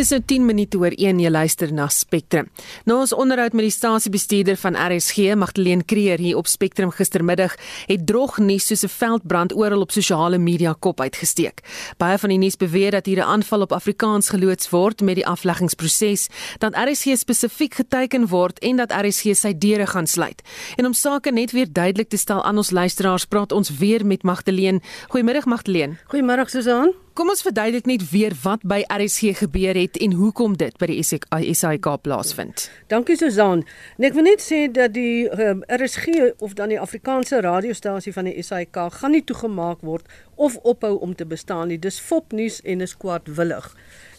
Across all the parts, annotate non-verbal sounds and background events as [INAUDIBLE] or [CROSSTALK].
Dis nou 10 minute oor 1 jy luister na Spectrum. Na ons onderhoud met die stasiebestuurder van RSG, Magdalene Creer hier op Spectrum gistermiddag, het drog nuus soos 'n veldbrand oral op sosiale media kop uitgesteek. Baie van die nuus beweer dat hier 'n aanval op Afrikaans geloods word met die afleggingsproses, dat RSG spesifiek geteken word en dat RSG sy deure gaan sluit. En om sake net weer duidelik te stel aan ons luisteraars, praat ons weer met Magdalene. Goeiemiddag Magdalene. Goeiemôre Susan. Kom ons verduidelik net weer wat by RSG gebeur het en hoekom dit by die SAIK plaasvind. Dankie Susan. Ek wil net sê dat die um, ehm, RSG of dan die Afrikaanse radiostasie van die SAIK gaan nie toegemaak word of ophou om te bestaan nie. Dis fopnuus en is kwaadwillig.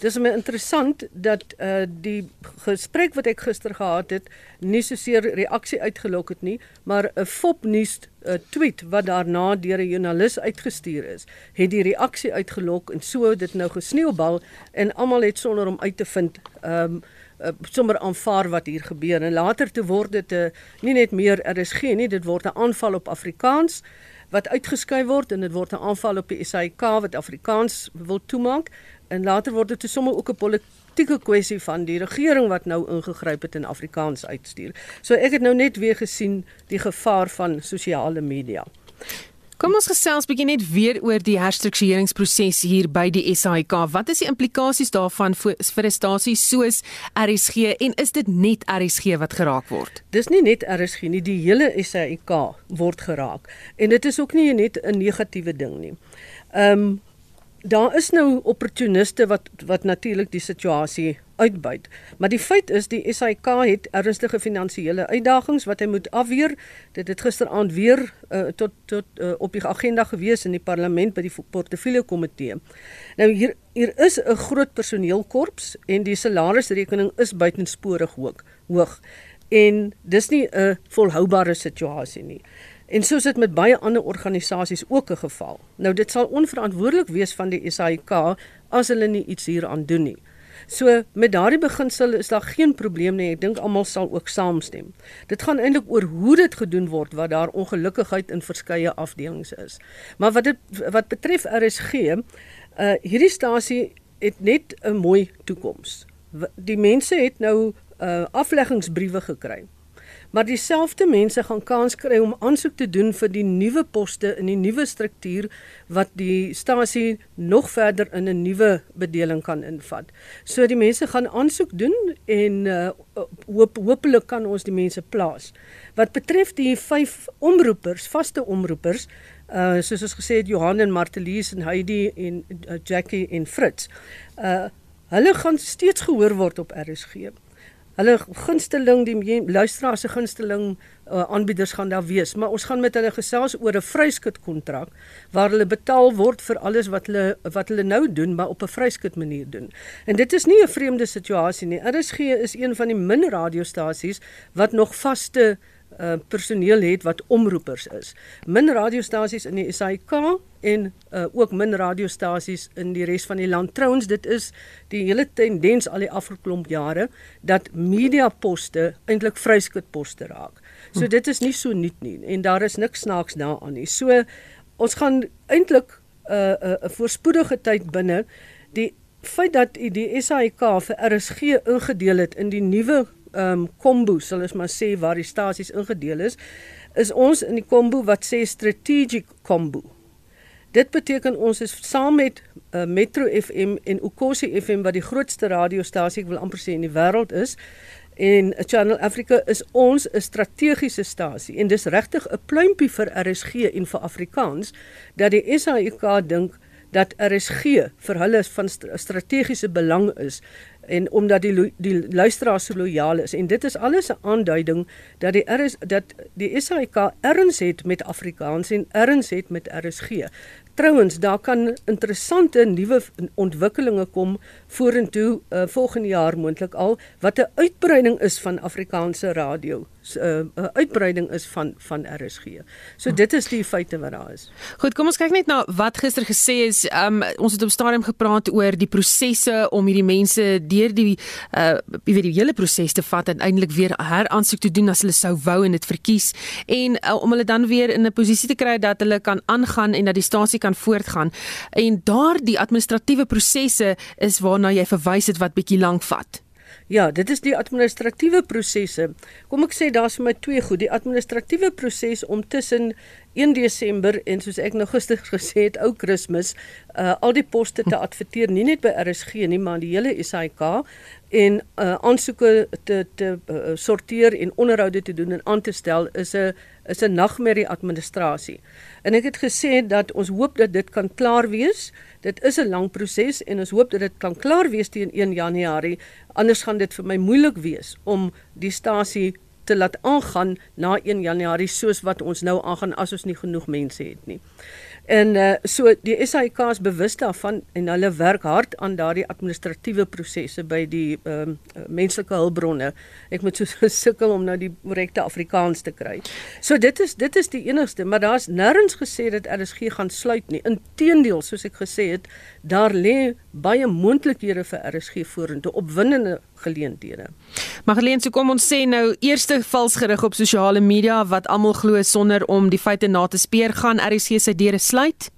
Dis my interessant dat uh die gesprek wat ek gister gehad het nie so seer reaksie uitgelok het nie, maar 'n fopnuus 'n tweet wat daarna deur 'n joernalis uitgestuur is, het die reaksie uitgelok en so dit nou gesneeubal en almal het sonder om uit te vind um uh, sommer aanvaar wat hier gebeur en later te word dit 'n uh, nie net meer RSG nie, dit word 'n aanval op Afrikaans wat uitgeskuif word en dit word 'n aanval op die SAIK wat Afrikaans wil toemaak en later word dit sommer ook 'n politieke kwessie van die regering wat nou ingegryp het en Afrikaans uitstuur. So ek het nou net weer gesien die gevaar van sosiale media. Kom ons gesels bietjie net weer oor die herstruktureringsproses hier by die SAIK. Wat is die implikasies daarvan vir vir 'n stasie soos RSG en is dit net RSG wat geraak word? Dis nie net RSG nie, die hele SAIK word geraak. En dit is ook nie net 'n negatiewe ding nie. Ehm um, daar is nou opportuniste wat wat natuurlik die situasie uitbuit. Maar die feit is die SAIK het ernstige finansiële uitdagings wat hy moet afweer. Dit het gisteraand weer uh, tot tot uh, op die agenda gewees in die parlement by die portefeulje komitee. Nou hier hier is 'n groot personeelkorps en die salarisrekening is buitensporig hoog. Hoog. En dis nie 'n volhoubare situasie nie. En soos dit met baie ander organisasies ook 'n geval. Nou dit sal onverantwoordelik wees van die SAIK as hulle nie iets hieraan doen nie. So met daardie beginsel is daar geen probleem nie. Ek dink almal sal ook saamstem. Dit gaan eintlik oor hoe dit gedoen word wat daar ongelukkigheid in verskeie afdelings is. Maar wat dit wat betref RSG, uh hierdie stasie het net 'n mooi toekoms. Die mense het nou uh afleggingsbriewe gekry maar dieselfde mense gaan kans kry om aansoek te doen vir die nuwe poste in die nuwe struktuur wat die stasie nog verder in 'n nuwe bedeling kan invat. So die mense gaan aansoek doen en uh, hoop hopelik kan ons die mense plaas. Wat betref die vyf omroepers, vaste omroepers, uh soos ons gesê het Johan en Martelies en Heidi en uh, Jackie en Fritz. Uh hulle gaan steeds gehoor word op RSG hulle gunsteling die luisteraars se gunsteling uh, aanbieders gaan daar wees. Maar ons gaan met hulle gesels oor 'n vryskut kontrak waar hulle betaal word vir alles wat hulle wat hulle nou doen maar op 'n vryskut manier doen. En dit is nie 'n vreemde situasie nie. RSG is een van die min radiostasies wat nog vaste uh, personeel het wat omroepers is. Min radiostasies in die SAK en uh, ook min radiostasies in die res van die land. Trouens, dit is die hele tendens al die afgeklomp jare dat mediaposte eintlik vryskutposte raak. So dit is nie so nuut nie en daar is niks snaaks daaraan nie. So ons gaan eintlik 'n uh, 'n uh, voorspoedige tyd binne die feit dat die SAK vir RSG ingedeel het in die nuwe ehm um, kombo sal ons maar sê waar die stasies ingedeel is, is ons in die kombo wat sê strategic kombo. Dit beteken ons is saam met uh, Metro FM en Ukosi FM wat die grootste radiostasie ek wil amper sê in die wêreld is en Channel Africa is ons 'n strategiese stasie en dis regtig 'n pluimpie vir RSG en vir Afrikaans dat die SAIK dink dat RSG vir hulle van strategiese belang is en omdat die die luisteraars so lojaal is en dit is alles 'n aanduiding dat die RS dat die SAIK erns het met Afrikaans en erns het met RSG. Trouwens, daar kan interessante nuwe ontwikkelinge kom vorentoe uh, volgende jaar moontlik al wat 'n uitbreiding is van Afrikaanse radio 'n uh, uitbreiding is van van RSG. So dit is die feite wat daar is. Goed, kom ons kyk net na wat gister gesê is. Um ons het op stadium gepraat oor die prosesse om hierdie mense deur die uh jy weet die hele proses te vat en eintlik weer heraansoek te doen as hulle sou wou en dit verkies en uh, om hulle dan weer in 'n posisie te kry dat hulle kan aangaan en dat die stasie kan voortgaan. En daardie administratiewe prosesse is waarna jy verwys het wat bietjie lank vat. Ja, dit is die administratiewe prosesse. Kom ek sê daar's vir my twee goed. Die administratiewe proses om tussen 1 Desember en soos ek nou gister [LAUGHS] gesê het, ou Kersfees, uh al die poste te adverteer, nie net by RSG nie, maar die hele SAIK en uh aansoeke te te uh, sorteer en onderhoude te doen en aan te stel is 'n is 'n nagmerrie administrasie. En ek het gesê dat ons hoop dat dit kan klaar wees. Dit is 'n lang proses en ons hoop dat dit kan klaar wees teen 1 Januarie. Anders gaan dit vir my moeilik wees om die stasie te laat aangaan na 1 Januarie soos wat ons nou aangaan as ons nie genoeg mense het nie. En uh, so die SAIK is bewus daarvan en hulle werk hard aan daardie administratiewe prosesse by die ehm uh, menslike hulpbronne. Ek moet so sukkel om nou die korrekte Afrikaans te kry. So dit is dit is die enigste, maar daar's nêrens gesê dat RSG gaan sluit nie. Inteendeel, soos ek gesê het, daar lê baie moontlikhede vir RSG vorentoe, opwindende geleenthede. Magdalene, so kom ons sê nou eerste vals gerig op sosiale media wat almal glo sonder om die feite na te speur gaan RSG se deure sluit?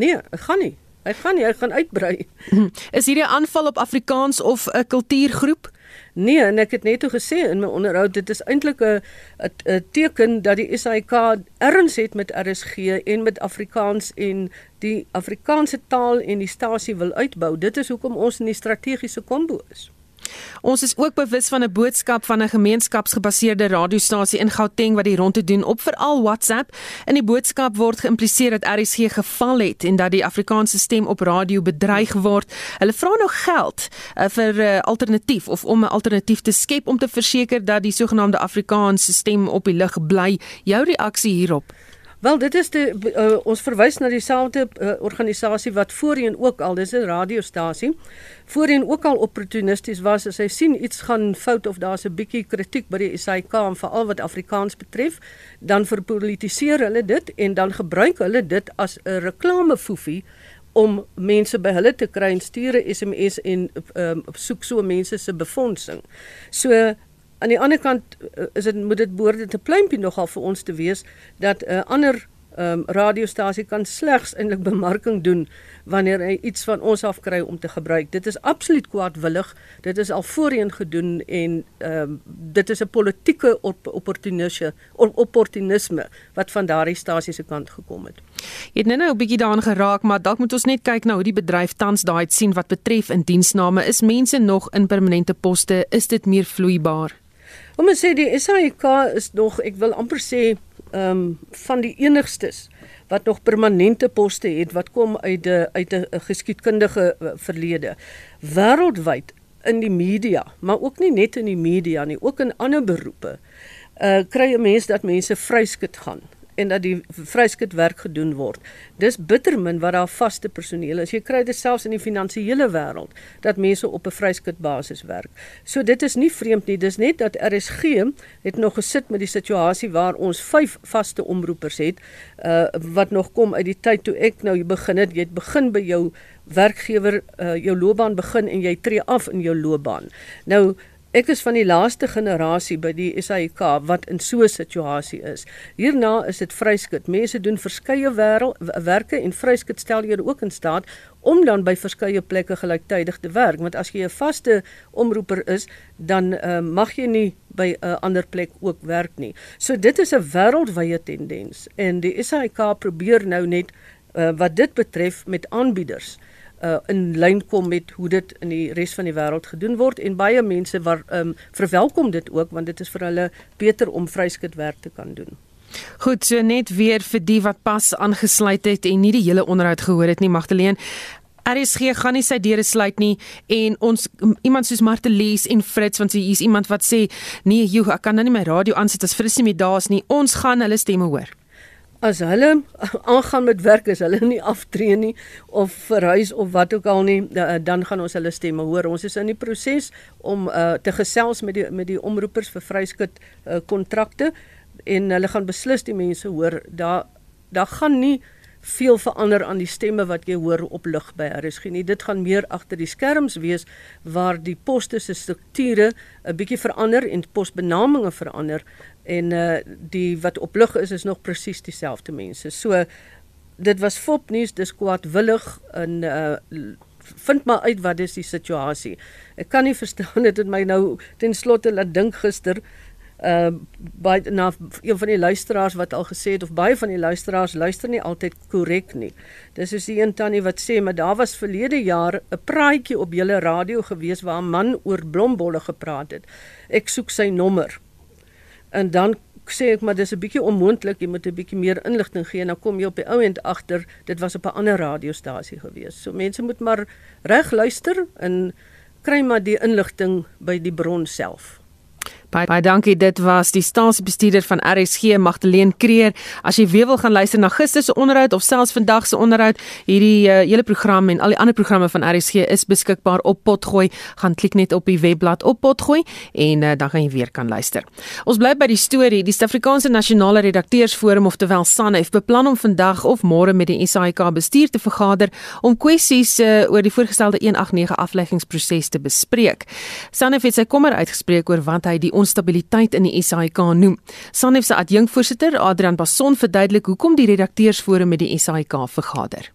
Nee, ek gaan nie. Ek gaan nie, ek gaan uitbrei. [LAUGHS] Is hierdie aanval op Afrikaans of 'n kultuurgroep? Nee, en ek het net toe gesê in my onderhoud dit is eintlik 'n 'n teken dat die SAIK erns het met RSG en met Afrikaans en die Afrikaanse taal en die stasie wil uitbou. Dit is hoekom ons in die strategiese kombo is. Ons is ook bewus van 'n boodskap van 'n gemeenskapsgebaseerde radiostasie in Gauteng wat die rondte doen op veral WhatsApp. In die boodskap word geïmpliseer dat RSG geval het en dat die Afrikaanse stem op radio bedreig word. Hulle vra nog geld uh, vir 'n uh, alternatief of om 'n alternatief te skep om te verseker dat die sogenaamde Afrikaanse stem op die lug bly. Jou reaksie hierop? Wel dit is die uh, ons verwys na dieselfde uh, organisasie wat voorheen ook al dis 'n radiostasie voorheen ook al opportunisties was as hy sien iets gaan fout of daar's 'n bietjie kritiek by die SAK en veral wat Afrikaans betref dan verpolitiseer hulle dit en dan gebruik hulle dit as 'n reklamefoefie om mense by hulle te kry en stuur 'n SMS en um, soek so mense se befondsing. So aan die ander kant uh, is dit moet dit behoort dit 'n pluimpie nogal vir ons te wees dat 'n uh, ander um, radiostasie kan slegs eintlik bemarking doen wanneer hy iets van ons af kry om te gebruik. Dit is absoluut kwaadwillig. Dit is al voorheen gedoen en um, dit is 'n politieke op opportunisme opportunisme wat van daardie stasie se kant gekom het. Jy het net nou 'n bietjie daaraan geraak, maar dalk moet ons net kyk na hoe die bedryf tans daai sien wat betref in diensname. Is mense nog in permanente poste? Is dit meer vloeibaar? Om te sê die SAIK is nog, ek wil amper sê, ehm um, van die enigstes wat nog permanente poste het wat kom uit 'n uit 'n geskiedkundige eh, verlede. Wêreldwyd in die media, maar ook nie net in die media nie, ook in ander beroepe. Uh kry 'n mens dat mense vryskut gaan en dat die vryskutwerk gedoen word. Dis bitter min wat daar vaste personeel is. Jy kry dit selfs in die finansiële wêreld dat mense op 'n vryskutbasis werk. So dit is nie vreemd nie. Dis net dat RSG het nog gesit met die situasie waar ons 5 vaste omroepers het uh wat nog kom uit die tyd toe ek nou begin het. Jy het begin by jou werkgewer uh jou loopbaan begin en jy tree af in jou loopbaan. Nou Ek is van die laaste generasie by die SAIK wat in so 'n situasie is. Hierna is dit vryskut. Mense doen verskeie werke en vryskut stel julle ook in staat om dan by verskeie plekke gelyktydig te werk, want as jy 'n vaste omroeper is, dan uh, mag jy nie by 'n uh, ander plek ook werk nie. So dit is 'n wêreldwye tendens en die SAIK probeer nou net uh, wat dit betref met aanbieders uh, in lyn kom met hoe dit in die res van die wêreld gedoen word en baie mense waar um, verwelkom dit ook want dit is vir hulle beter om vryskutwerk te kan doen. Goed, so net weer vir die wat pas aangesluit het en nie die hele onderhoud gehoor het nie, Magdalene. RSG gaan nie sy deure sluit nie en ons iemand soos Martelies en Fritz want hier is iemand wat sê nee, joh, ek kan nou nie my radio aansit as Fritz nie daar is nie. Ons gaan hulle stemme hoor. As hulle [LAUGHS] aangaan met werk is hulle nie aftree nie of verhuis of wat ook al nie dan gaan ons hulle stemme hoor. Ons is in die proses om uh, te gesels met die met die omroepers vir vryskut uh, kontrakte en hulle gaan beslis die mense hoor. Daar daar gaan nie veel verander aan die stemme wat jy hoor op lig by RSG nie. Dit gaan meer agter die skerms wees waar die poste se strukture 'n bietjie verander en posbenamings verander en uh die wat op lig is is nog presies dieselfde mense. So dit was fopnuus, dis kwaadwillig en uh vind maar uit wat is die situasie. Ek kan nie [LAUGHS] verstaan dit het my nou ten slotte laat dink gister uh by na een van die luisteraars wat al gesê het of baie van die luisteraars luister nie altyd korrek nie. Dis soos die een tannie wat sê maar daar was verlede jaar 'n praatjie op julle radio gewees waar 'n man oor blombolle gepraat het. Ek soek sy nommer. En dan sê ek maar dis 'n bietjie onmoontlik, jy moet 'n bietjie meer inligting gee en dan kom jy op die ou end agter dit was op 'n ander radiostasie gewees. So mense moet maar reg luister en kry maar die inligting by die bron self. Baie baie dankie. Dit was die staatsbestuurder van RSG Magdalene Kreer. As jy weer wil gaan luister na gister se onderhoud of selfs vandag se onderhoud, hierdie uh, hele program en al die ander programme van RSG is beskikbaar op Potgooi. Gaan klik net op die webblad op Potgooi en uh, dan gaan jy weer kan luister. Ons bly by die storie. Die Suid-Afrikaanse Nasionale Redakteursforum oftewel SANEF beplan om vandag of môre met die SAIK bestuur te vergader om kwessies uh, oor die voorgestelde 189 afleggingsproses te bespreek. SANEF het sy kommer uitgespreek oor wat hy die onstabiliteit in die SAIK noem. SANEF se adjunkvoorsitter Adrian Basson verduidelik hoekom die redakteursforum met die SAIK vergader.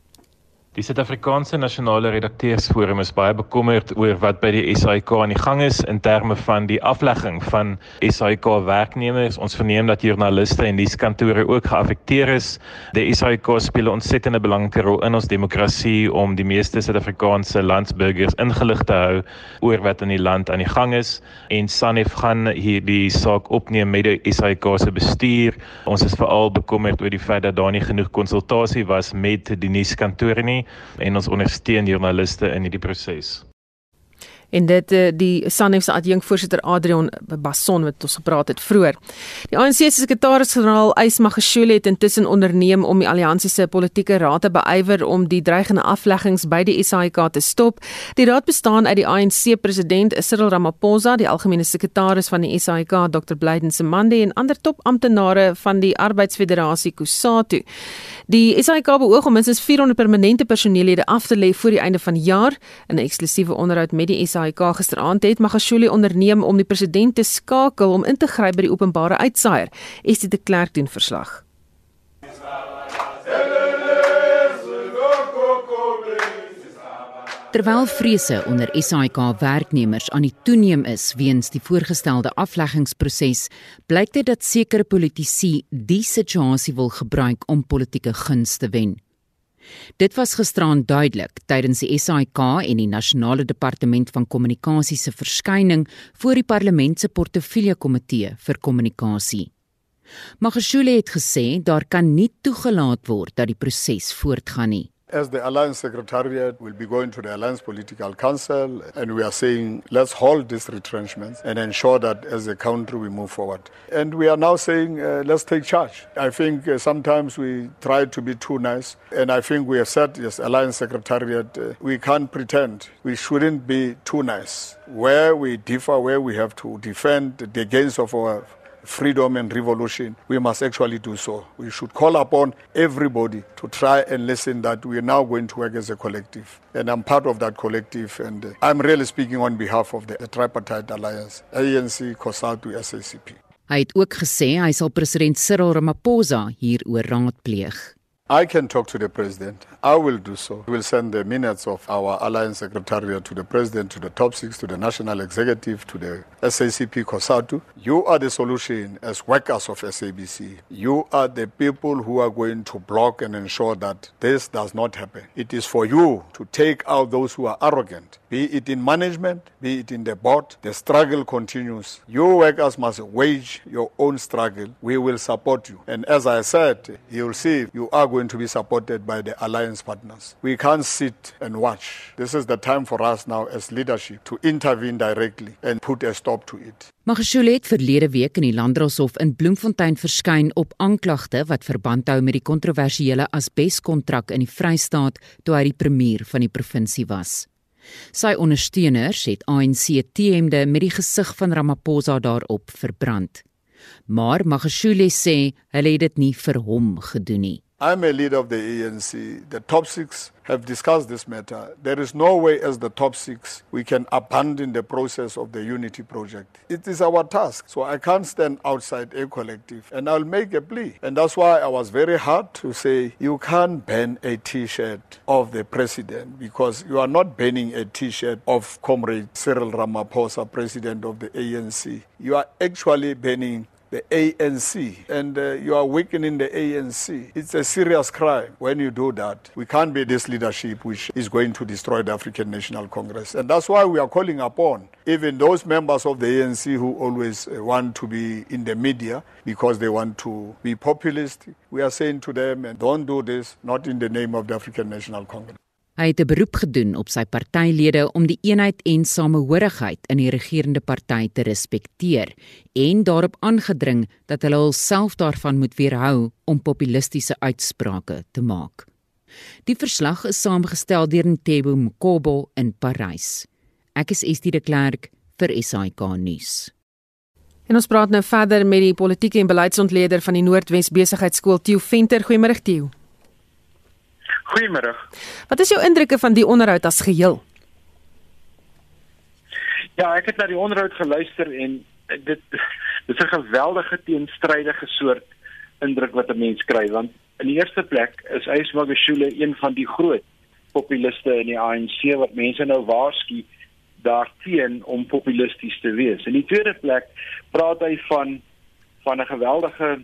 Die Suid-Afrikaanse Nasionale Redakteursforum is baie bekommerd oor wat by die SAIK aan die gang is in terme van die aflegging van SAIK werknemers. Ons verneem dat joernaliste en nuuskantore ook geaffekteer is. Die SAIK speel 'n ontsettende belangrike rol in ons demokrasie om die meeste Suid-Afrikaanse landsburgers ingelig te hou oor wat in die land aan die gang is. En SANEF gaan hierdie saak opneem met die SAIK se bestuur. Ons is veral bekommerd oor die feit dat daar nie genoeg konsultasie was met die nuuskantore nie en ons ondersteun joernaliste in hierdie proses en dit eh, die SANEF se adjunkvoorsitter Adrian Basson wat ons gepraat het vroeër. Die ANC se sekretaris-generaal Ys Magashule het intussen onderneem om die alliansie se politieke raad te beywer om die dreigende afleggings by die SAIK te stop. Die raad bestaan uit die ANC president Cyril Ramaphosa, die algemene sekretaris van die SAIK Dr. Blyden Semande en ander topamptenare van die Arbeidsfederasie Kusatu. Die SAIK beoog om minstens 400 permanente personeellede af te lê voor die einde van die jaar in 'n eksklusiewe onderhoud met die SAIK SAIK gisteraand het Magashule onderneem om die president te skakel om in te gryp by die openbare uitsaier. Estie de Klerk doen verslag. Terwyl vrese onder SAIK werknemers aan die toeneem is weens die voorgestelde afleggingsproses, blyk dit dat sekere politici die situasie wil gebruik om politieke guns te wen. Dit was gisteraan duidelik tydens die SAIK en die Nasionale Departement van Kommunikasie se verskyning voor die Parlement se Portefeulje Komitee vir Kommunikasie. Magashule het gesê daar kan nie toegelaat word dat die proses voortgaan nie. As the Alliance Secretariat will be going to the Alliance Political Council, and we are saying let's hold these retrenchments and ensure that as a country we move forward. And we are now saying uh, let's take charge. I think uh, sometimes we try to be too nice, and I think we have said, yes, Alliance Secretariat, uh, we can't pretend. We shouldn't be too nice. Where we differ, where we have to defend the gains of our freedom and revolution, we must actually do so. We should call upon everybody to try and listen that we are now going to work as a collective. And I'm part of that collective, and uh, I'm really speaking on behalf of the, the Tripartite Alliance, ANC, COSATU, SACP. Hy het ook gesê hy sal president Cyril Ramaphosa hieroor raadpleeg. I can talk to the president. I will do so. We will send the minutes of our alliance secretariat to the president, to the top six, to the national executive, to the SACP COSATU. You are the solution as workers of SABC. You are the people who are going to block and ensure that this does not happen. It is for you to take out those who are arrogant be it in management, be it in the board. The struggle continues. You workers must wage your own struggle. We will support you. And as I said, you'll see you are going to be supported by the alliance partners. We can't sit and watch. This is the time for us now as leadership to intervene directly and put a stop to it. Magashule het verlede week in die Landdroshof in Bloemfontein verskyn op aanklagte wat verband hou met die kontroversiële asbeskontrak in die Vrystaat toe hy die premier van die provinsie was. Sy ondersteuners het ANC T-hemde met die gesig van Ramaphosa daarop verbrand. Maar Magashule sê hulle het dit nie vir hom gedoen nie. I'm a leader of the ANC. The top six have discussed this matter. There is no way, as the top six, we can abandon the process of the unity project. It is our task. So I can't stand outside a collective and I'll make a plea. And that's why I was very hard to say you can't ban a t shirt of the president because you are not banning a t shirt of Comrade Cyril Ramaphosa, president of the ANC. You are actually banning the ANC and uh, you are weakening the ANC. It's a serious crime when you do that. We can't be this leadership which is going to destroy the African National Congress. And that's why we are calling upon even those members of the ANC who always uh, want to be in the media because they want to be populist. We are saying to them, and don't do this, not in the name of the African National Congress. Hy het 'n beroep gedoen op sy partylede om die eenheid en samehorigheid in die regerende party te respekteer en daarop aangedring dat hulle hulself daarvan moet weerhou om populistiese uitsprake te maak. Die verslag is saamgestel deur Ntebo Mkobo in Parys. Ek is Estie de Klerk vir SAK nuus. En ons praat nou verder met die politieke en beleidsontleder van die Noordwes Besigheidsskool Tieu Venter. Goeiemôre Tieu. Goeiemôre. Wat is jou indrukke van die onderhoud as geheel? Ja, ek het na die onderhoud geluister en dit dit is 'n geweldige teenstrydige soort indruk wat 'n mens kry want in die eerste plek is Ysmagashule een van die groot populiste in die ANC wat mense nou waarsku daarteen om populisties te wees. In die tweede plek praat hy van van 'n geweldige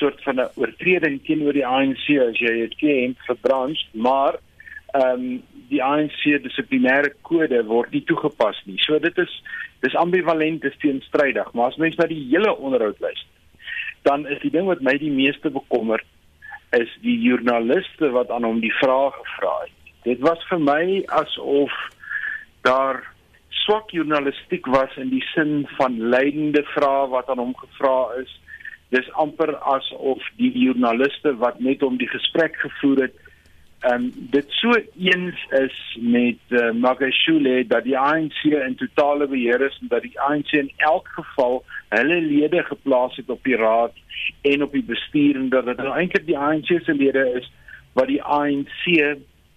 soort van 'n oortreding teenoor die ANC as jy dit ken verbrand, maar ehm um, die ANC dissiplinêre kode word nie toegepas nie. So dit is dis ambivalent, dis teenstrydig, maar as mens na die hele onderhoud luister, dan is die ding wat my die meeste bekommer is die joernaliste wat aan hom die vrae gevra het. Dit was vir my asof daar swak journalistiek was in die sin van leidende vrae wat aan hom gevra is dis amper asof die joernaliste wat net om die gesprek gevoer het en um, dit so eens is met uh, Magashule dat die ANC in totale beheer is en dat die ANC in elk geval hulle lede geplaas het op die raad en op die bestuur en dat dit nou eintlik die ANC se lede is wat die ANC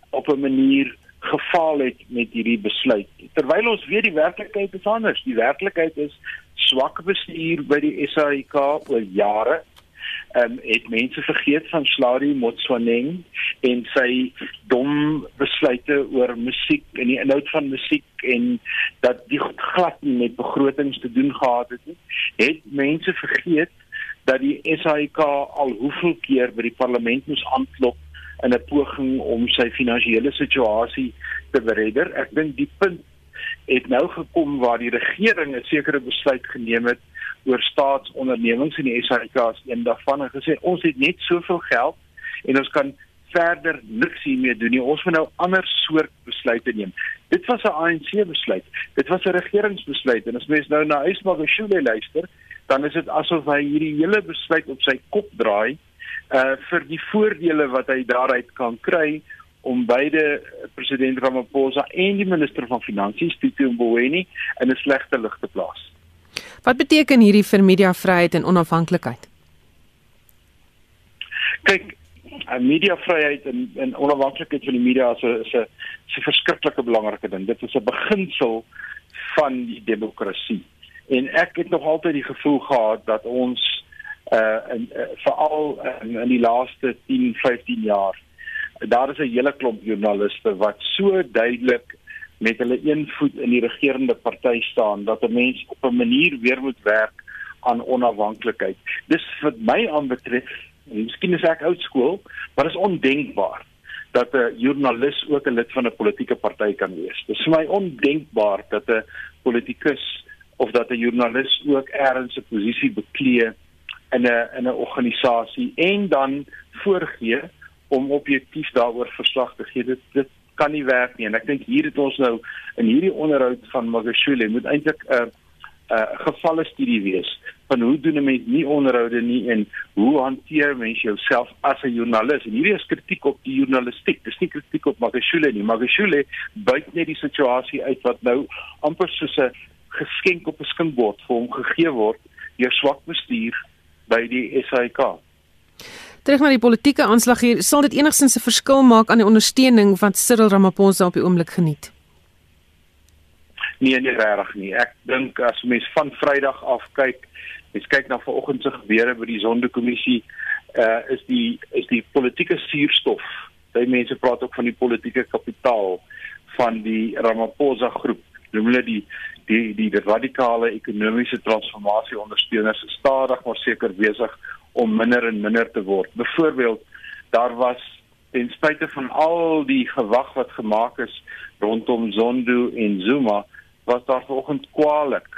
op 'n manier gefaal het met hierdie besluit. Terwyl ons weet die werklikheid is anders. Die werklikheid is swak bestuur by die SAIK oor jare. Ehm um, het mense vergeet van Sladi Motsoeneng en sy dom besluite oor musiek en die inhoud van musiek en dat die glad nie met begrotings te doen gehad het nie. Het mense vergeet dat die SAIK al hoeveel keer by die parlement moes aanklop in 'n poging om sy finansiële situasie te beredder. Ek dink die punt het nou gekom waar die regering 'n sekere besluit geneem het oor staatsondernemings en die SAIK as een daarvan en gesê ons het net soveel geld en ons kan verder niks hiermee doen nie. Ons moet nou ander soort besluite neem. Dit was 'n ANC besluit. Dit was 'n regeringsbesluit en as mens nou na Ismagashule luister, dan is dit asof hy hierdie hele besluit op sy kop draai uh vir die voordele wat hy daaruit kan kry om beide president Ramaphosa en die minister van finansies Tito Mboweni in 'n slegte lig te plaas. Wat beteken hierdie vir mediavryheid en onafhanklikheid? Kyk, mediavryheid en en onafhanklikheid van die media is 'n is 'n is 'n verskriklike belangrike ding. Dit is 'n beginsel van die demokrasie. En ek het nog altyd die gevoel gehad dat ons uh en uh, veral in, in die laaste 10 15 jaar daar is 'n hele klomp joernaliste wat so duidelik met hulle een voet in die regerende party staan dat 'n mens op 'n manier weer moet werk aan onafhanklikheid. Dis wat my aanbetref, miskien is ek oud skool, maar is ondenkbaar dat 'n joernalis ook 'n lid van 'n politieke party kan wees. Dit is vir my ondenkbaar dat 'n politikus of dat 'n joernalis ook ergens 'n posisie beklee in 'n in 'n organisasie en dan voorgee om objektief daaroor verslag te gee. Dit dit kan nie werk nie en ek dink hier het ons nou in hierdie onderhoud van Magashule moet eintlik 'n uh, 'n uh, gevalle studie wees van hoe doen 'n mens nie onderhoude nie en hoe hanteer mens jouself as 'n joernalis. En hierdie is kritiek op die journalistiek. Dis nie kritiek op Magashule nie. Magashule buit net die situasie uit wat nou amper soos 'n geskenk op 'n skinkbord vir hom gegee word deur swak bestuur by die SAIK. Terug na die politieke aanslag hier, sal dit enigstens 'n verskil maak aan die ondersteuning wat Cyril Ramaphosa op die oomblik geniet? Nee, nie regtig nie. Ek dink as mens van Vrydag af kyk, mens kyk na vanoggend se gebeure by die Sondekommissie, uh is die is die politieke suurstof. Baie mense praat ook van die politieke kapitaal van die Ramaphosa groep. Noem hulle die die die, radikale ekonomiese transformasie ondersteuners stadig maar seker besig om minder en minder te word. Byvoorbeeld, daar was ten spyte van al die gewag wat gemaak is rondom Zondo en Zuma, was daar vanoggend kwaliek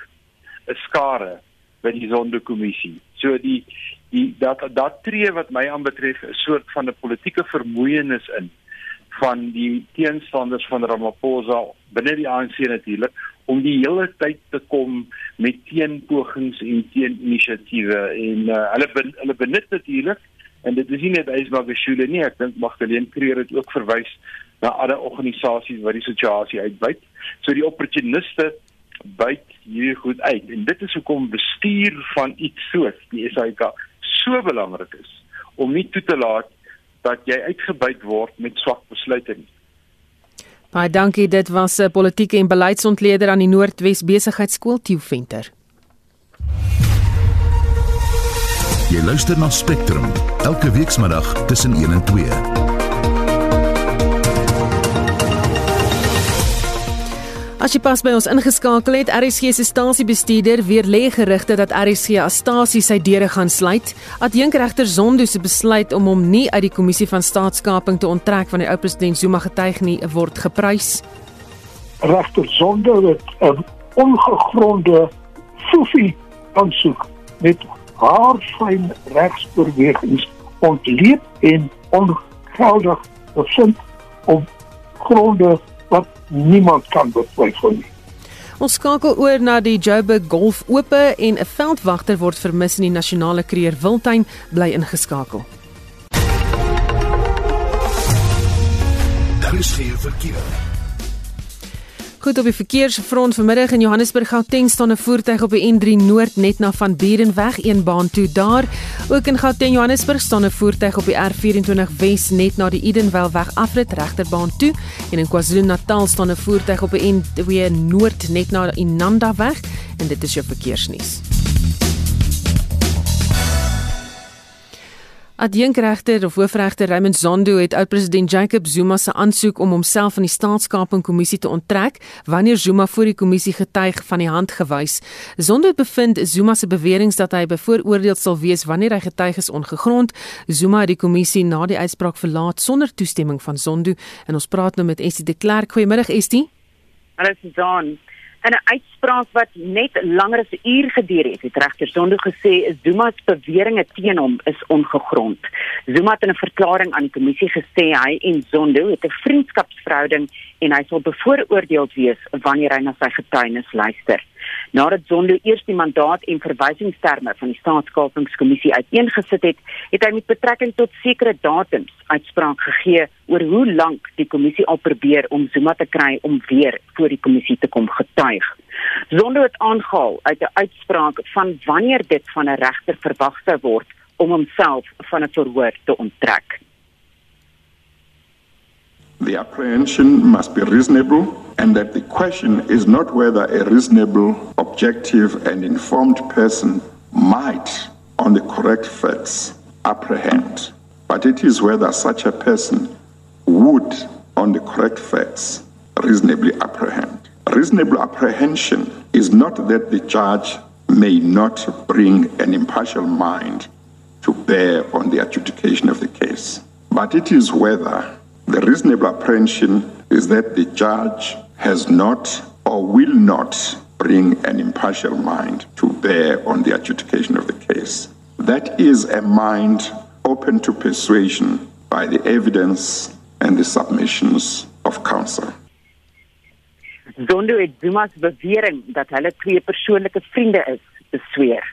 'n skare by die Sonderkommissie. So die die dat dat tree wat my aanbetref 'n soort van 'n politieke vermoeienis in van die teenstanders van Ramaphosa binne die ANC natuurlik om die hele tyd te kom met teenpogings en teeninisiatiewe en uh, hulle ben, hulle benut natuurlik en dit is nie net Ysbagashule nie ek dink Magdalene Creer het ook verwys na ander organisasies wat die situasie uitbuit. So die opportuniste byt hier goed uit en dit is hoekom bestuur van iets soos die SAIK so belangrik is om nie toe te laat dat jy uitgebuit word met swak besluite nie. Baie dankie, dit was 'n politieke en beleidsontleder aan die Noordwes Besigheidsskool Tieu Venter. Jy luister na Spectrum elke weekmiddag tussen 1 en 2. As jy pas by ons ingeskakel het, RSG se stasiebestuurder weer lê gerugte dat RSG as stasie sy deure gaan sluit. Adjunkregter Zondo se besluit om hom nie uit die kommissie van staatskaping te onttrek van die ou president Zuma getuig nie, word geprys. Regter Zondo het 'n ongegronde fofie aansoek met haar fyn regsbewegings ontleed en ongeldig bevind op gronde wat niemand kan betwyfel nie. Ons skakel oor na die Joburg Golf Ope en 'n veldwagter word vermis in die nasionale kreer Wildtuin bly ingeskakel. Daar is geen verkeer. Goed op die verkeersfront vanmiddag in Johannesburg Gauteng staan 'n voertuig op die N3 Noord net na van Burenweg een baan toe daar. Ook in Gauteng Johannesburg staan 'n voertuig op die R24 Wes net na die Edenvale weg afrit regterbaan toe en in KwaZulu-Natal staan 'n voertuig op die N2 Noord net na Inanda weg en dit is jou verkeersnuus. Adjunkregter of hoofregter Raymond Zondo het oud-president Jacob Zuma se aansoek om homself van die staatskapingkommissie te onttrek wanneer Zuma voor die kommissie getuig van die hand gewys. Zondo bevind Zuma se beweringe dat hy bevooroordeel sal wees wanneer hy getuig is ongegrond. Zuma het die kommissie na die uitspraak verlaat sonder toestemming van Zondo en ons praat nou met Estie de Klerk. Goeiemiddag Estie. Hallo Susan in 'n uitspraak wat net langer as 'n uur geduur het, het regter Zondo gesê Zuma se beweringe teen hom is ongegrond. Zuma het in 'n verklaring aan die kommissie gesê hy en Zondo het 'n vriendskapsverhouding en hy sal bevooroordeel wees wanneer hy na sy getuienis luister. Nadat Zondo eers die mandaat en verwysingsterme van die staatskapingskommissie uiteengesit het, het hy met betrekking tot sekere datums uitspraak gegee oor hoe lank die kommissie al probeer om Zuma te kry om weer voor die kommissie te kom getuig. Zondo het aangehaal uit 'n uitspraak van wanneer dit van 'n regter verwag sou word om homself van 'n verhoor te onttrek. The apprehension must be reasonable, and that the question is not whether a reasonable, objective, and informed person might, on the correct facts, apprehend, but it is whether such a person would, on the correct facts, reasonably apprehend. Reasonable apprehension is not that the judge may not bring an impartial mind to bear on the adjudication of the case, but it is whether The reasonable apprehension is that the judge has not or will not bring an impartial mind to bear on the adjudication of the case. That is a mind open to persuasion by the evidence and the submissions of counsel. Zondo het Zuma se bewering dat hulle twee persoonlike vriende is, besweer.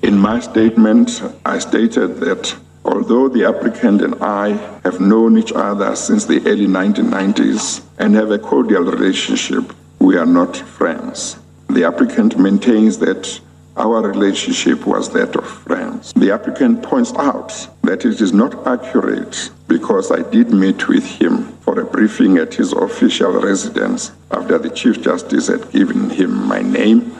In my statement, I stated that although the applicant and I have known each other since the early 1990s and have a cordial relationship, we are not friends. The applicant maintains that our relationship was that of friends. The applicant points out that it is not accurate because I did meet with him for a briefing at his official residence after the Chief Justice had given him my name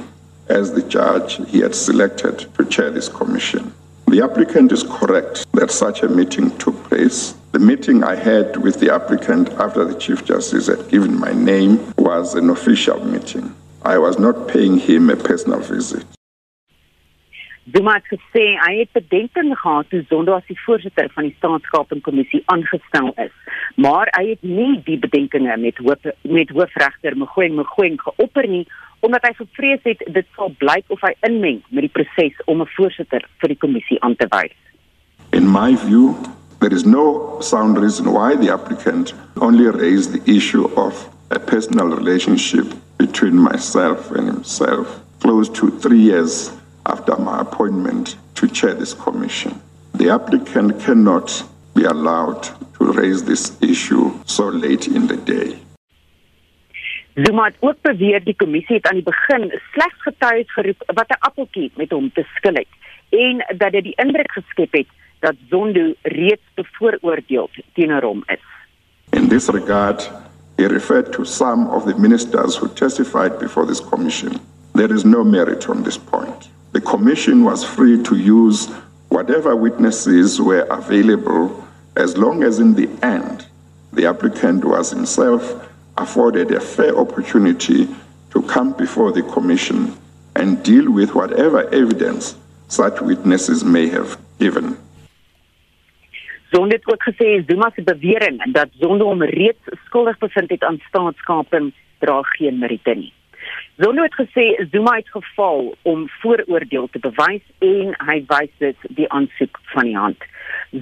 as the judge he had selected to chair this commission. The applicant is correct that such a meeting took place. The meeting I had with the applicant after the Chief Justice had given my name was an official meeting. I was not paying him a personal visit. Zuma het gesê hy het bedenking gehad toe Zondo as die voorsitter van die staatskapingkommissie aangestel is, maar hy het nie die bedenkinge met hoof met hoofregter Mogoeng Mogoeng geopper nie omdat hy gevrees het dit sal blyk of hy inmeng met die proses om 'n voorsitter vir die kommissie aan te wys. In my view, there is no sound reason why the applicant only raised the issue of a personal relationship between myself and himself close to 3 years after my appointment to chair this commission. The applicant cannot be allowed to raise this issue so late in the day. Zuma het ook beweer die kommissie het aan die begin slegs getuies geroep wat 'n appeltjie met hom te skil het en dat dit die indruk geskep het dat Zondo reeds bevooroordeel teenoor hom is. In this regard, he referred to some of the ministers who testified before this commission. There is no merit on this point. The commission was free to use whatever witnesses were available as long as in the end the applicant was himself afforded a fair opportunity to come before the commission and deal with whatever evidence such witnesses may have given. Zondo het ook gesê Zuma se bewering dat Zondo hom reeds skuldig bevind het aan staatskaping dra geen meriete nie. Zondo het gesê Zuma het gefaal om vooroordeel te bewys en hy wys dit die aansoek van die hand.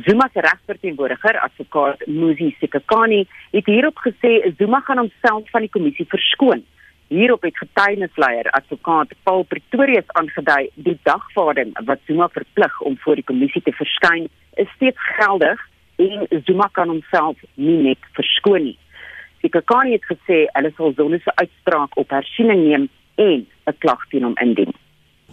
Zuma se regsverteenwoordiger, advokaat Muzi Sekakani, het hierop gesê Zuma gaan homself van die kommissie verskoon. Hierop het getuienisleier advokaat Paul Pretorius aangedui die dagvaarding wat Zuma verplig om voor die kommissie te verskyn is steeds geldig en Zuma kan homself nie net verskoon nie. Sekakani het gesê hulle sal se uitspraak op hersiening neem en 'n klag teen hom indien.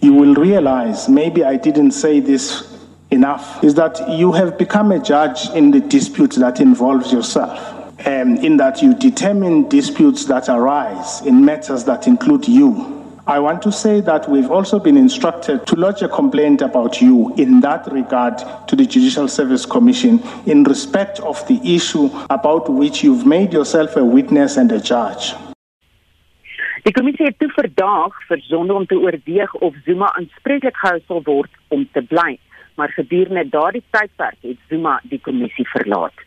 You will realize maybe I didn't say this enough is that you have become a judge in the dispute that involves yourself. Um, in that you determine disputes that arise in matters that include you I want to say that we've also been instructed to lodge a complaint about you in that regard to the Judicial Service Commission in respect of the issue about which you've made yourself a witness and a judge. Die kommissie het toe verdaag vir sonde om te oorweeg of Zuma aanspreeklik gehou sal word om te bly, maar gedurende daardie tydperk het Zuma die kommissie verlaat.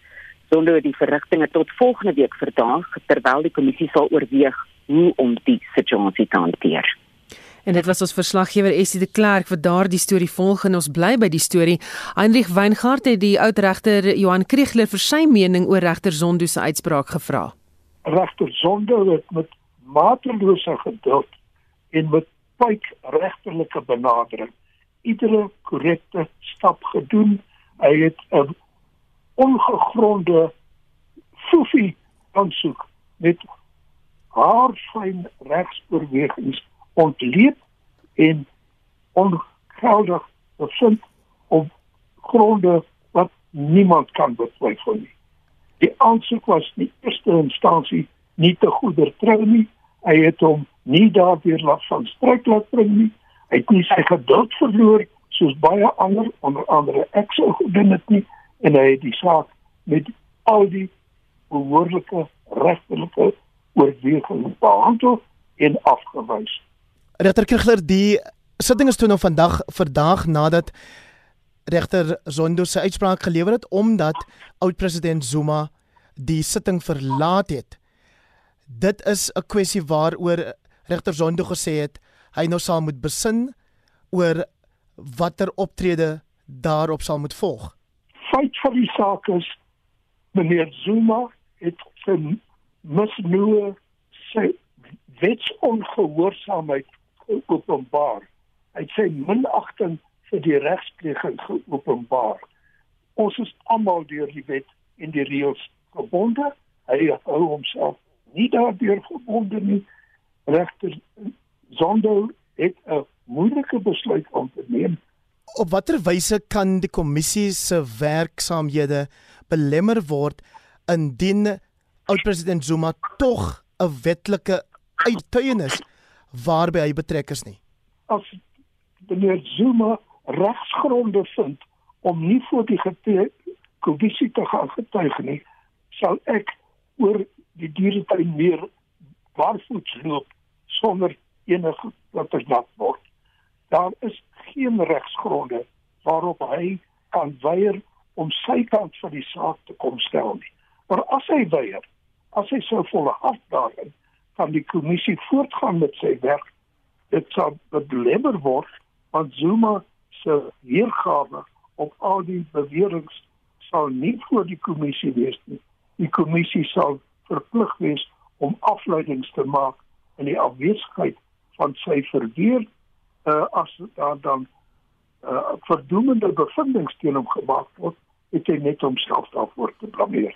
Sonde het die verrigtinge tot volgende week verdaag terwyl die kommissie sal oorweeg hoe om die situasie te hanteer. En dit was ons verslaggewer Essie de Klerk vir daardie storie volg en ons bly by die storie. Heinrich Weingart het die oud regter Johan Kriegler vir sy mening oor regter Zondo se uitspraak gevra. Regter Zondo het met matelose geduld en met pyk regterlike benadering iedere korrekte stap gedoen. Hy het 'n ongegronde fofie aansoek met haar fyn regsbewegings ontleed en ongeldig bevind op gronde wat niemand kan betwyfel nie. Die aansoek was in eerste instansie nie te goeder trou nie. Hy het hom nie daardeur laat van stryk laat bring nie. Hy het nie sy geduld verloor soos baie ander onder andere ek sou gedoen het nie en hy het die saak met al die behoorlike regtelike oorweging behandel en afgewys. Regter Kirchler, die sitting is toe nou vandag verdag nadat regter Zondo se uitspraak gelewer het omdat oud-president Zuma die sitting verlaat het. Dit is 'n kwessie waaroor regter Zondo gesê het hy nou sal moet besin oor watter optrede daarop sal moet volg. Feit van die saak is meneer Zuma het sy misnoë sy wetsongehoorsaamheid openbaar. Hy sê minagting vir die regspleging geopenbaar. Ons is almal deur die wet en die reëls gebonde. Hy hou homself nie daardeur gebonde nie. Regter Zondo het 'n moeilike besluit om te neem. Op watter wyse kan die kommissie se werksaamhede belemmer word indien oud-president Zuma tog 'n wetlike uittuienis waarby hy betrek is nie? As meneer Zuma regsgronde vind om nie voor die kommissie te gaan getuig nie, sal ek oor die dieretuin meer barvoets loop sonder enige wat er nat word. Daar is geen regsgronde waarop hy kan weier om sy kant van die saak te kom stel nie. Maar as hy weier, as hy sou volhard daarin, kan die kommissie voortgaan met sy werk. Dit sal belemmer word want Zuma se weergawe op al die beweringe sal nie voor die kommissie wees nie. Die kommissie sal verplig wees om afleidings te maak in die afwesigheid van sy verweer uh, as daar dan uh, verdoemende bevindings teen hom gemaak word, het hy net homself daarvoor te blameer.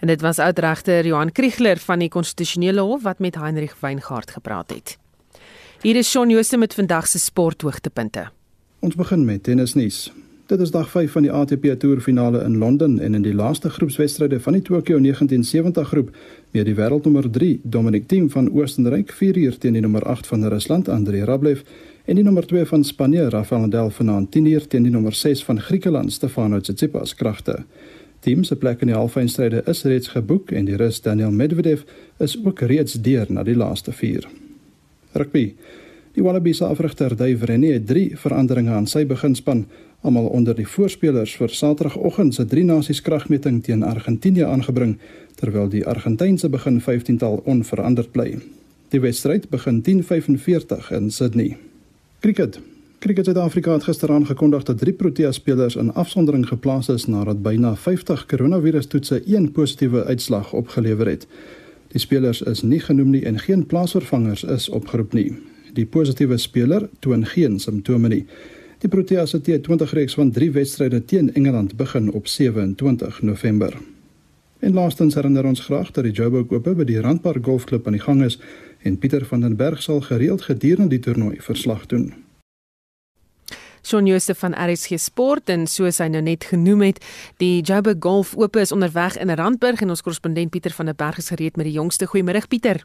En dit was oudregter Johan Kriegler van die konstitusionele hof wat met Heinrich Weingart gepraat het. Hier is Shaun Jooste met vandag se sporthoogtepunte. Ons begin met tennisnuus. Dit is dag 5 van die ATP Tour finale in Londen en in die laaste groepswedstryde van die Tokyo 1970 groep meer die wêreldnommer 3 Dominic Thiem van Oostenryk 4 uur teen die nommer 8 van Rusland Andrei Rublev en die nommer 2 van Spanje Rafael Nadal vanaand 10 uur teen die nommer 6 van Griekeland Stefanos Tsitsipas kragte. Thiem se plek in die halffinale is reeds geboek en die Rus Daniel Medvedev is ook reeds deur na die laaste 4. Rugby Die Wallabies afrigter Dave Rennie het drie veranderinge aan sy beginspan almal onder die voorspelers vir Saterdagoggend se drie nasies kragmeting teen Argentinië aangebring terwyl die Argentynse begin 15tal onveranderd bly. Die wedstryd begin 10:45 in Sydney. Cricket. Cricket Suid-Afrika het gister aangekondig dat drie Protea spelers in afsondering geplaas is nadat byna 50 koronavirustoetse een positiewe uitslag opgelewer het. Die spelers is nie genoem nie en geen plaasvervangers is opgeroep nie. Die positiewe speler toon geen simptome nie. Die Proteas se T20 reeks van 3 wedstryde teen Engeland begin op 27 November. En laastens herinner ons graag dat die Joburg Ope by die Randpark Golfklub aan die gang is en Pieter van den Berg sal gereeld gedurende die toernooi verslag doen. Shaun Jooste van RSG Sport en soos hy nou net genoem het, die Joburg Golf Ope is onderweg in Randburg en ons korrespondent Pieter van der Berg is gereed met die jongste goeiemôre Pieter.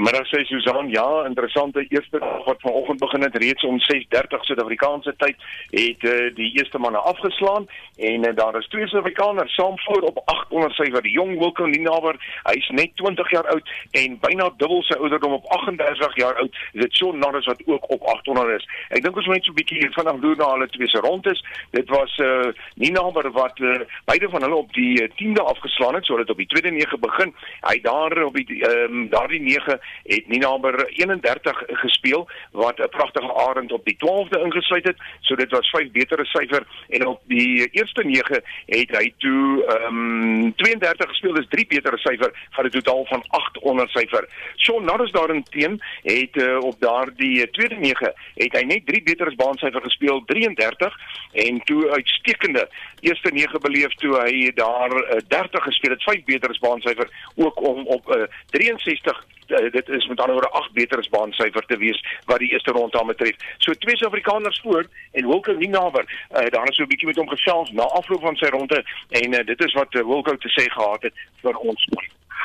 Middag sê Susan, ja, interessante eerste dag wat vanoggend begin het reeds om 6:30 Suid-Afrikaanse tyd het uh, die eerste manne afgeslaan en uh, daar is twee Suid-Afrikaners saam voor op 800 syfer. Die jong Wilco Ninaber, hy's net 20 jaar oud en byna dubbel sy ouderdom op 38 jaar oud. Dit Shaun Norris wat ook op 800 is. Ek dink ons moet net so 'n bietjie vanaand loer na hulle twee se rond is. Dit was uh, Ninaber wat uh, beide van hulle op die uh, 10de afgeslaan het, so dit op die tweede nege begin. Hy daar op die ehm um, daardie nege het Ninaber 31 gespeel wat 'n pragtige arend op die 12de ingesluit het. So dit was vyf betere syfer en op die eerste 9 het hy toe ehm um, 32 gespeel, dis drie betere syfer van 'n totaal van 800 syfer. Shaun Norris daarteen het uh, op daardie tweede 9 het hy net drie betere baansyfer gespeel, 33 en toe uitstekende eerste 9 beleef toe hy daar uh, 30 gespeel het, vyf betere baansyfer ook om op uh, 63 uh, dit is met ander woorde 8 beter as baansyfer te wees wat die eerste ronde aan betref. So twee Suid-Afrikaners voor en Wilco Ninaber, uh, daar is so 'n bietjie met hom gesels na afloop van sy ronde en uh, dit is wat uh, Wilco te sê gehad het vir ons.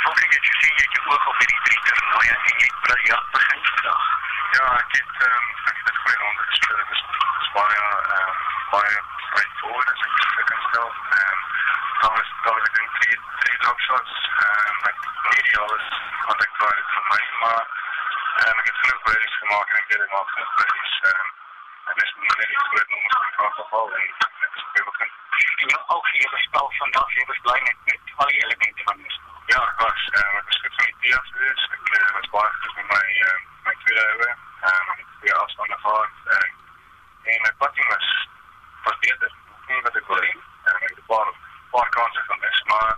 Hoe het jy gesien jy het jou oog op hierdie drie toernooie en jy het briljant begin vandag? Ja, ek het ehm um, ek het goeie ronde gespeel. Dit is baie ehm uh, baie straightforward as ek kan stel. Ehm um, daar was daar was drie drie drop shots ehm um, nie alles wat ek wou vir my maar um, ek het genoeg birdies gemaak en ek het gemaak genoeg birdies um, en dis nie net iets wat ons kan afval en dit is baie bekend En jou algehele spel vandag jy was bly met met al die elemente van die spel. Ja, ek was uh, ek was goed van die teams dus. Ek uh, was baie goed met my uh, my tweede oor. Ehm um, die afstande gehad. Uh, en my putting was was beter. Nie wat ek wou hê. Uh, ek het 'n paar paar kansse van dis, maar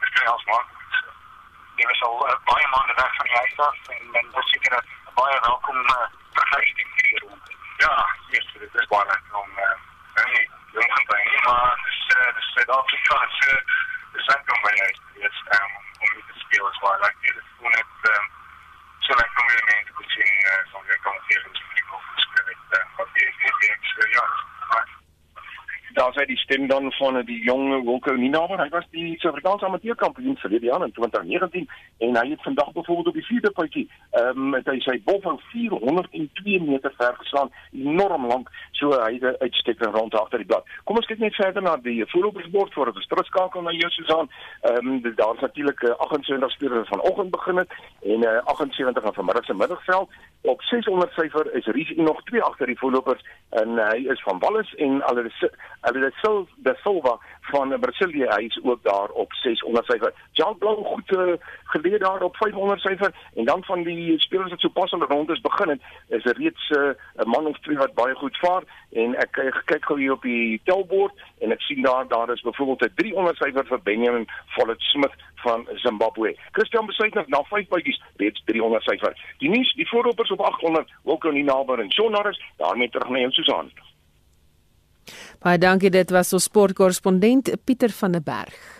dit kan als maak. Jy was al uh, weg van die huis af en dan was seker 'n baie welkom uh, vergelyking hier rond. Ja, yes, dit is baie lekker om uh, nee, jong te zijn. Maar het is, uh, dus Zuid-Afrika is, uh, is lekker om bij je is, um, om mee te spelen. is waar lekker. Het is gewoon het um, zo lekker om weer mee te kunnen zien uh, van weer commenteren. Dus ik hoop dat het wat die is. Ja, daar die dan van die jong Wilco Ninaber. Hy was die Suid-Afrikaanse amateurkampioen verlede jaar in 2019 en hy het vandag byvoorbeeld op die vierde puitjie, ehm um, hy sy bal van 402 meter ver geslaan, enorm lank. So hy het 'n uitstekking rond agter die blad. Kom ons kyk net verder na die voorlopersbord voor ons terugskakel na jou Susan. Ehm um, daar's natuurlik 28 spelers vanoggend begin het en uh, 78 aan vanmiddag se middagveld. Op 600 syfer is Risi nog twee agter die voorlopers en uh, hy is van Wallis en Hulle het Sil de Silva van Brasilia hy is ook daar op 600 syfer. Jan Blou goed uh, geleer daar op 500 syfer en dan van die spelers wat sopas al rond is begin het, is er reeds eh, 'n uh, man of twee wat baie goed vaar en ek kyk kyk gou hier op die telbord en ek sien daar daar is byvoorbeeld 'n 300 syfer vir Benjamin Follett Smith van Zimbabwe. Christian besuit nog na 5 bytjies reeds 300 syfer. Die nuus, die voorlopers op 800, Wilco Ninaber en Shaun Norris, daarmee terug na jou Susan. Baie dankie, dit was ons sportkorrespondent Pieter van der Berg.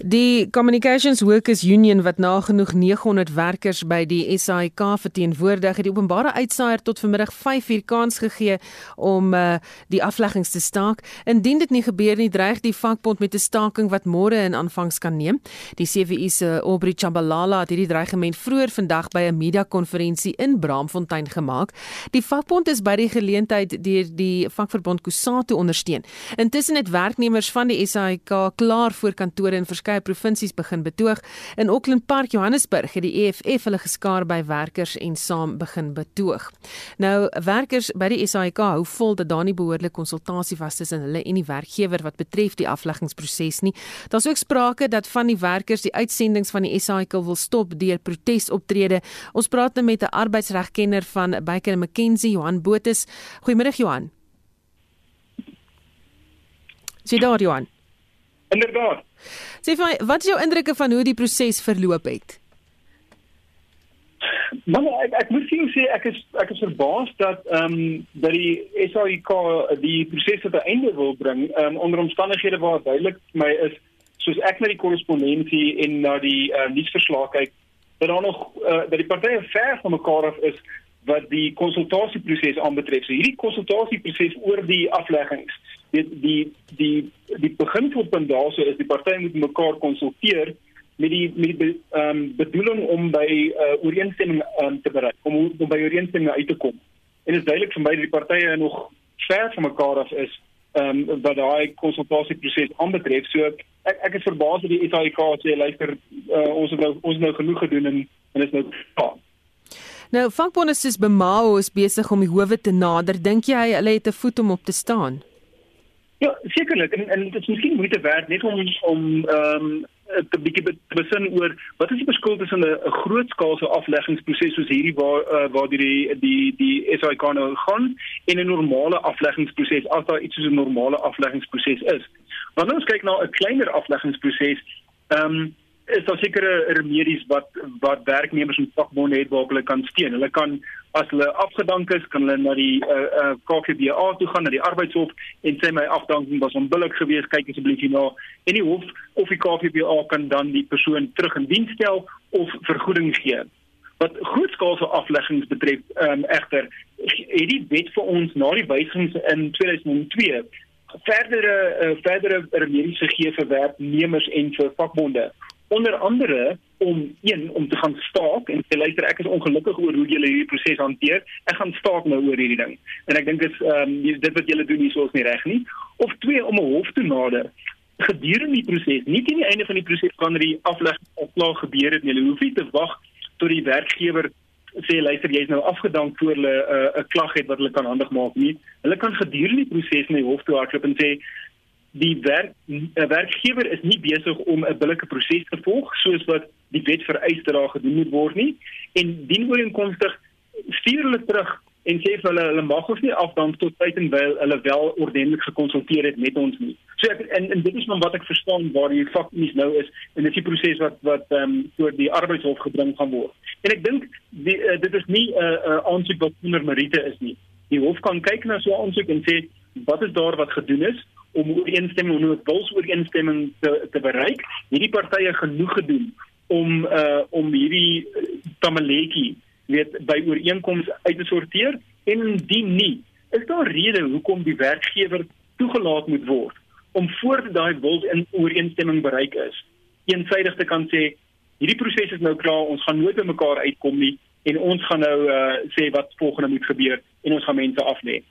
Die Communications Workers Union wat nagenoeg 900 werkers by die SAIK verteenwoordig, het die openbare uitsaaier tot vanmiddag 5uur kans gegee om uh, die afleggings te staak. Indien dit nie gebeur nie, dreig die vakbond met 'n staking wat môre in aanvangs kan neem. Die CWU se Aubrey Chabalala het hierdie dreigement vroeër vandag by 'n media-konferensie in Braamfontein gemaak. Die vakbond is by die geleentheid deur die vakverbond Kusatu ondersteun. Intussen het werknemers van die SAIK klaar voor kantore in verskeie provinsies begin betoog. In Auckland Park, Johannesburg, het die EFF hulle geskaar by werkers en saam begin betoog. Nou, werkers by die SAIK hou vol dat daar nie behoorlike konsultasie was tussen hulle en die werkgewer wat betref die afleggingsproses nie. Daar's ook sprake dat van die werkers die uitsendings van die SAIK wil stop deur protesoptrede. Ons praat nou met 'n arbeidsregkenner van Baker McKenzie, Johan Botus. Goeiemôre Johan. Sien daar Johan. Inderdaad. Sê vir my, wat is jou indrukke van hoe die proses verloop het? Man, ek ek moet sien sê ek is ek is verbaas dat ehm um, dat die SAIK die proses tot 'n einde wil bring um, onder omstandighede waar duidelik vir my is soos ek na die korrespondensie en na die uh, nuusverslae kyk dat daar nog uh, dat die partye ver van mekaar af is wat die konsultasieproses aanbetref. So hierdie konsultasieproses oor die afleggings die die die die beginpunt daarso is die partye moet mekaar konsulteer met die met die ehm um, bedoeling om by uh, ooreenstemming um, te bereik om om by ooreenstemming uit te kom. En dit is duidelik vir my dat die partye nog ver van mekaar af is ehm um, wat daai konsultasieproses aanbetref. So ek ek is verbaas dat die SAIK sê luister uh, ons het nou ons het nou genoeg gedoen en en is nou klaar. Nou vakbonde is bemao is besig om die howe te nader. Dink jy hulle het 'n voet om op te staan? Ja, sekerlik en en dit is miskien moeite werd net om om ehm um, 'n bietjie besin oor wat is die verskil tussen 'n grootskaalse afleggingsproses soos hierdie waar uh, waar die die die SAIK nou gaan en 'n normale afleggingsproses as daar iets soos 'n normale afleggingsproses is. Wanneer ons kyk na 'n kleiner afleggingsproses, ehm um, is daar sekere remedies wat wat werknemers en vakbonde het waar hulle kan steun. Hulle kan as hulle afgedank is, kan hulle na die uh, uh, KGBA toe gaan na die arbeidshof en sê my afdanking was onbillik geweest, kyk asseblief hierna. En die hof of die KGBA kan dan die persoon terug in diens stel of vergoeding gee. Wat grootskaalse afleggings betref, ehm um, egter het die wet vir ons na die wysigings in 2002 verdere uh, verdere remedies gegee vir werknemers en vir vakbonde onder andere om een om te gaan staak en sê luister ek is ongelukkig oor hoe julle hierdie proses hanteer. Ek gaan staak nou oor hierdie ding. En ek dink dit is ehm um, dit wat julle doen hier soos nie reg nie. Of twee om 'n hof te nader gedurende die proses, nie teen die einde van die proses wanneer die aflegging opklaar gebeur het nie. Jy hoef nie te wag tot die werkgewer sê luister jy's nou afgedank voor hulle 'n uh, klag het wat hulle kan handig maak nie. Hulle kan gedurende die proses na die hof toe hardloop en sê die werk 'n werkgewer is nie besig om 'n billike proses te volg soos wat die wet vereis dat daar gedoen moet word nie en dien ooreenkomstig stuur hulle terug en sê vir hulle hulle mag ons nie afdank tot tyd en wyl hulle wel ordentlik gekonsulteer het met ons nie. So ek en, en dit is maar wat ek verstaan waar die fakties nou is en dit is die proses wat wat ehm um, deur die arbeidshof gebring gaan word. En ek dink uh, dit is nie 'n uh, uh, aansoek wat onder meriete is nie. Die hof kan kyk na so 'n aansoek en sê wat is daar wat gedoen is om ooreenstemming om 'n wilsooreenstemming te te bereik. Hierdie partye genoeg gedoen om uh om hierdie uh, tamaletjie weet by ooreenkomste uit te sorteer en indien nie, is daar rede hoekom die werkgewer toegelaat moet word om voor daai wil in ooreenstemming bereik is, eensydig te kan sê hierdie proses is nou klaar, ons gaan nooit by mekaar uitkom nie en ons gaan nou uh, sê wat volgende moet gebeur en ons gaan mense aflê.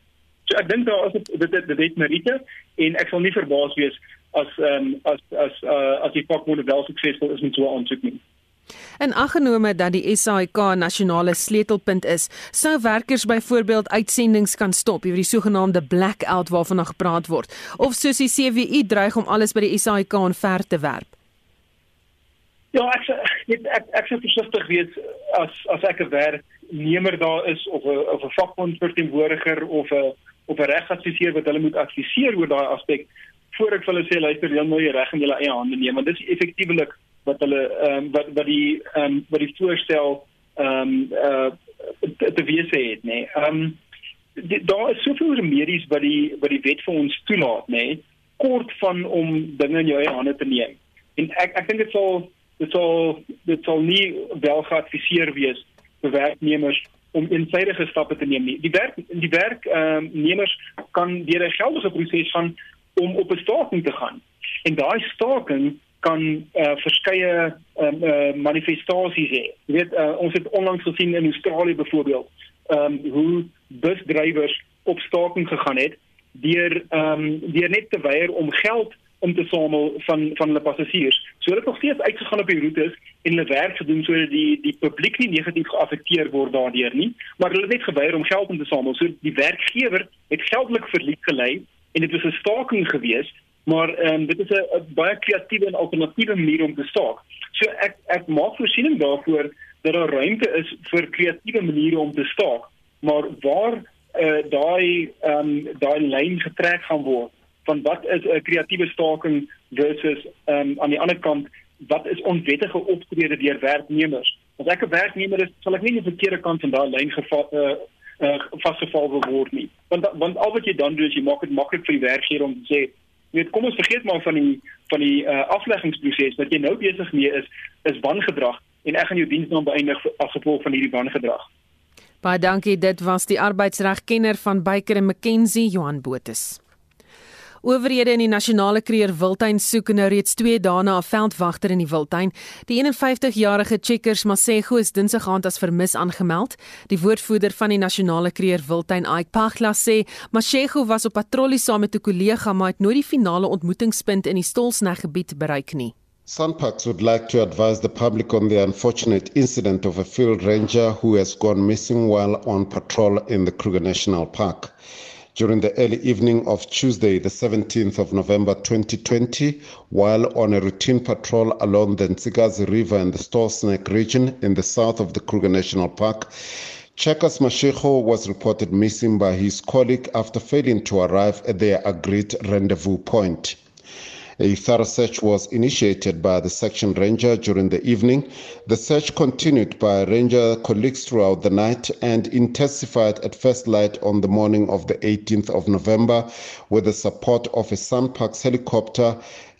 So ek dink daar is dit dit dit meriete en ek sal nie verbaas wees as ehm um, as as uh, as die vakbonde wel suksesvol is met so 'n aansoek nie. En aggenome dat die SAIK nasionale sleutelpunt is, sou werkers byvoorbeeld uitsendings kan stop, hierdie sogenaamde blackout waarvan nog gepraat word, of soos die CWU dreig om alles by die SAIK on ver te werp. Ja, ek ek ek, ek sou versigtig wees as as ek 'n werknemer daar is of 'n of 'n vakbond verteenwoordiger of 'n of 'n regadviseur wat hulle moet adviseer oor daai aspek voor ek vir hulle sê luister, jy moet jy reg in jou eie hande neem want dit is effektiewelik wat hulle ehm um, wat wat die ehm um, wat die voorstel ehm um, uh te wees het nê. Nee. Ehm um, daar is soveel remedies wat die wat die wet vir ons toelaat nê, nee, kort van om dinge in jou eie hande te neem. En ek ek dink dit sal dit sal dit sal nie wel geadviseer wees vir werknemers om eensidedige stappe te neem nie. Die werk die werk ehm um, nemers kan deur 'n geldige proses gaan om op 'n staking te gaan. En daai staking kan uh, verskeie um, uh, manifestasies hê. Jy weet uh, ons het onlangs gesien in Australië byvoorbeeld, ehm um, hoe busdrywers op staking gegaan het deur ehm um, deur net te weier om geld om te samel van van hulle passasiers. So hulle het nog steeds uitgegaan op die roetes en hulle werk gedoen sodat die die publiek nie negatief geaffekteer word daardeur nie, maar hulle het net geweier om geld om te samel. So die werkgewer het geldelik verlies gelei en dit was 'n staking geweest maar ehm um, dit is 'n baie kreatiewe en alternatiewe manier om te staak. So ek ek maak voorsiening daarvoor dat daar ruimte is vir kreatiewe maniere om te staak, maar waar eh uh, daai ehm um, daai lyn getrek gaan word van wat is 'n kreatiewe staking versus um, aan die ander kant wat is onwettige optrede deur werknemers. As ek 'n werknemer is, sal ek nie die verkeerde kant van daai lyn gevat eh uh, uh, vasgeval word nie. Want want al wat jy dan doen is jy maak dit maklik vir die werkgewer om te sê weet kom ons vergeet maar van die van die uh, afleggingsproses wat jy nou besig mee is is wangedrag en ek gaan jou diens dan beëindig as gevolg van hierdie wangedrag. Baie dankie dit was die arbeidsregkenner van Baker en McKenzie Johan Botus. Owerhede in die nasionale kreer Wildtuin soek nou reeds 2 dae na 'n veldwagter in die Wildtuin. Die 51-jarige Checkers Masego is dinsdag aand as vermis aangemeld. Die woordvoerder van die nasionale kreer Wildtuin, Ike Pagla sê, Masego was op patrollie saam met 'n kollega maar het nooit die finale ontmoetingspunt in die Stolsneg gebied bereik nie. Sunparks would like to advise the public on the unfortunate incident of a field ranger who has gone missing while on patrol in the Kruger National Park. During the early evening of Tuesday, the 17th of November 2020, while on a routine patrol along the Ntsikazi River in the Stolsneck region in the south of the Kruger National Park. Chekas Mashiko was reported missing by his colleague after failing to arrive at their agreed rendezvous point. A thorough search was initiated by the section ranger during the evening. The search continued by ranger colleagues throughout the night and intensified at first light on the morning of the 18th of November with the support of a Sunparks helicopter,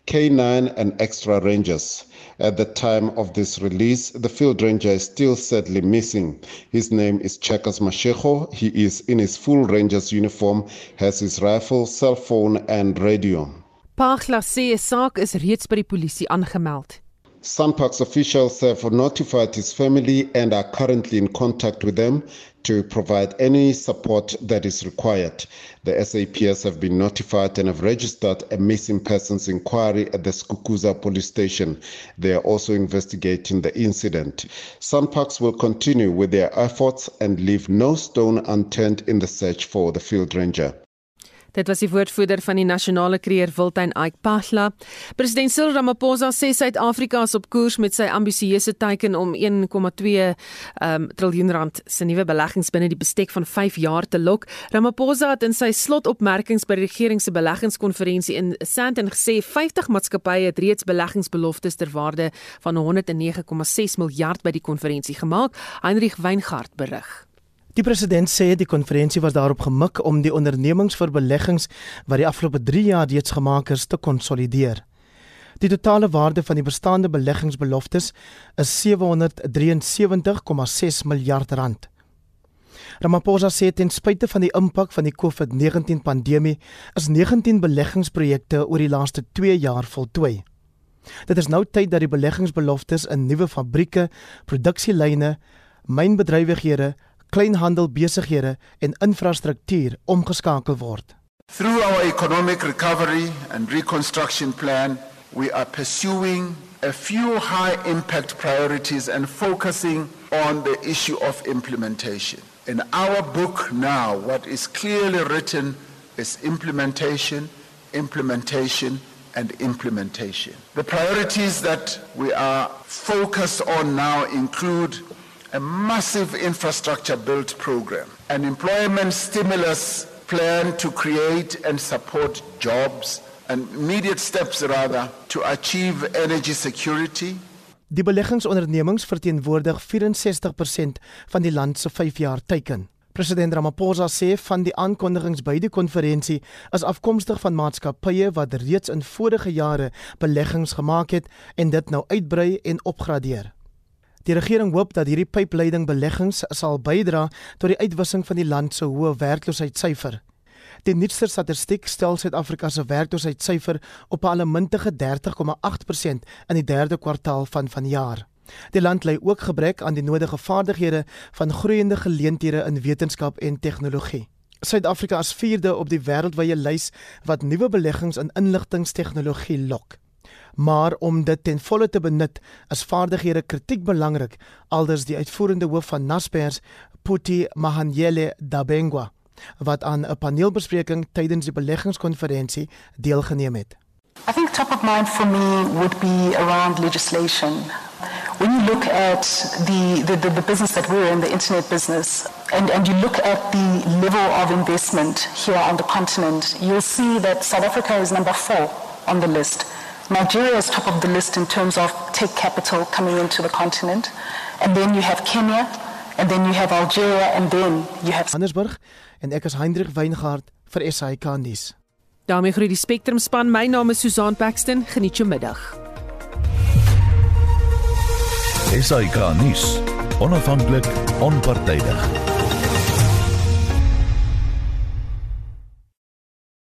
K9 and extra rangers. At the time of this release, the field ranger is still sadly missing. His name is Chekas Mashejo. He is in his full ranger's uniform, has his rifle, cell phone and radio. Pagla sê 'n saak is reeds by die polisie aangemeld. Sunparks officials have notified his family and are currently in contact with them to provide any support that is required. The SAPS have been notified and have registered a missing persons inquiry at the Skukuza police station. They are also investigating the incident. Sunparks will continue with their efforts and leave no stone unturned in the search for the field ranger. Dit was die woordvoerder van die nasionale kreer Wildtuin Ike Pahla. President Cyril Ramaphosa sê Suid-Afrika is op koers met sy ambisieuse teiken om 1,2 um, triljoen rand se nuwe beleggings binne die bestek van 5 jaar te lok. Ramaphosa het in sy slotopmerkings by die regering se beleggingskonferensie in Sandton gesê 50 maatskappye het reeds beleggingsbeloftes ter waarde van 109,6 miljard by die konferensie gemaak. Heinrich Weingart berig. Die president sê die konferensie was daarop gemik om die ondernemings vir beleggings wat die afgelope 3 jaar reeds gemaak is te konsolideer. Die totale waarde van die bestaande beleggingsbeloftes is 773,6 miljard rand. Ramaphosa sê ten spyte van die impak van die COVID-19 pandemie is 19 beleggingsprojekte oor die laaste 2 jaar voltooi. Dit is nou tyd dat die beleggingsbeloftes in nuwe fabrieke, produksielyne, mynbedrywighede kleinhandel besighede en infrastruktuur omgeskakel word. Through our economic recovery and reconstruction plan, we are pursuing a few high impact priorities and focusing on the issue of implementation. In our book now, what is clearly written is implementation, implementation, and implementation. The priorities that we are focused on now include a massive infrastructure build program, an employment stimulus plan to create and support jobs, and immediate steps rather to achieve energy security. Die beleggingsondernemings verteenwoordig 64% van die land se 5 jaar teiken. President Ramaphosa sê van die aankondigings by die konferensie is afkomstig van maatskappye wat reeds in vorige jare beleggings gemaak het en dit nou uitbrei en opgradeer. Die regering hoop dat hierdie pypleiding beleggings sal bydra tot die uitwissing van die land se hoë werkloosheidssyfer. Die nuutste statistiek stel Suid-Afrika se werkloosheidssyfer op 'n allemintige 30,8% in die derde kwartaal van vanjaar. Die land ly ook gebrek aan die nodige vaardighede van groeiende geleenthede in wetenskap en tegnologie. Suid-Afrika is vierde op die wêreldwye lys wat nuwe beleggings in inligtingstegnologie lok maar om dit ten volle te benut is vaardighede kritiek belangrik alders die uitvoerende hoof van Naspers Puti Mahanyele Dabengwa wat aan 'n paneelbespreking tydens die beleggingskonferensie deelgeneem het. I think top of mind for me would be around legislation. When you look at the, the, the, the business that we're in, the internet business, and, and you look at the level of investment here on the continent, you'll see that South Africa is number four on the list. Nigeria is top of the list in terms of tech capital coming into the continent. And then you have Kenya, and then you have Algeria, and then you have Johannesburg en ek is Hendrik Weingart vir SAK nuus. daarmee groet die Spectrum span. My naam is Susan Paxton. Geniet jou middag. SAK nuus. Onafhanklik, onpartydig.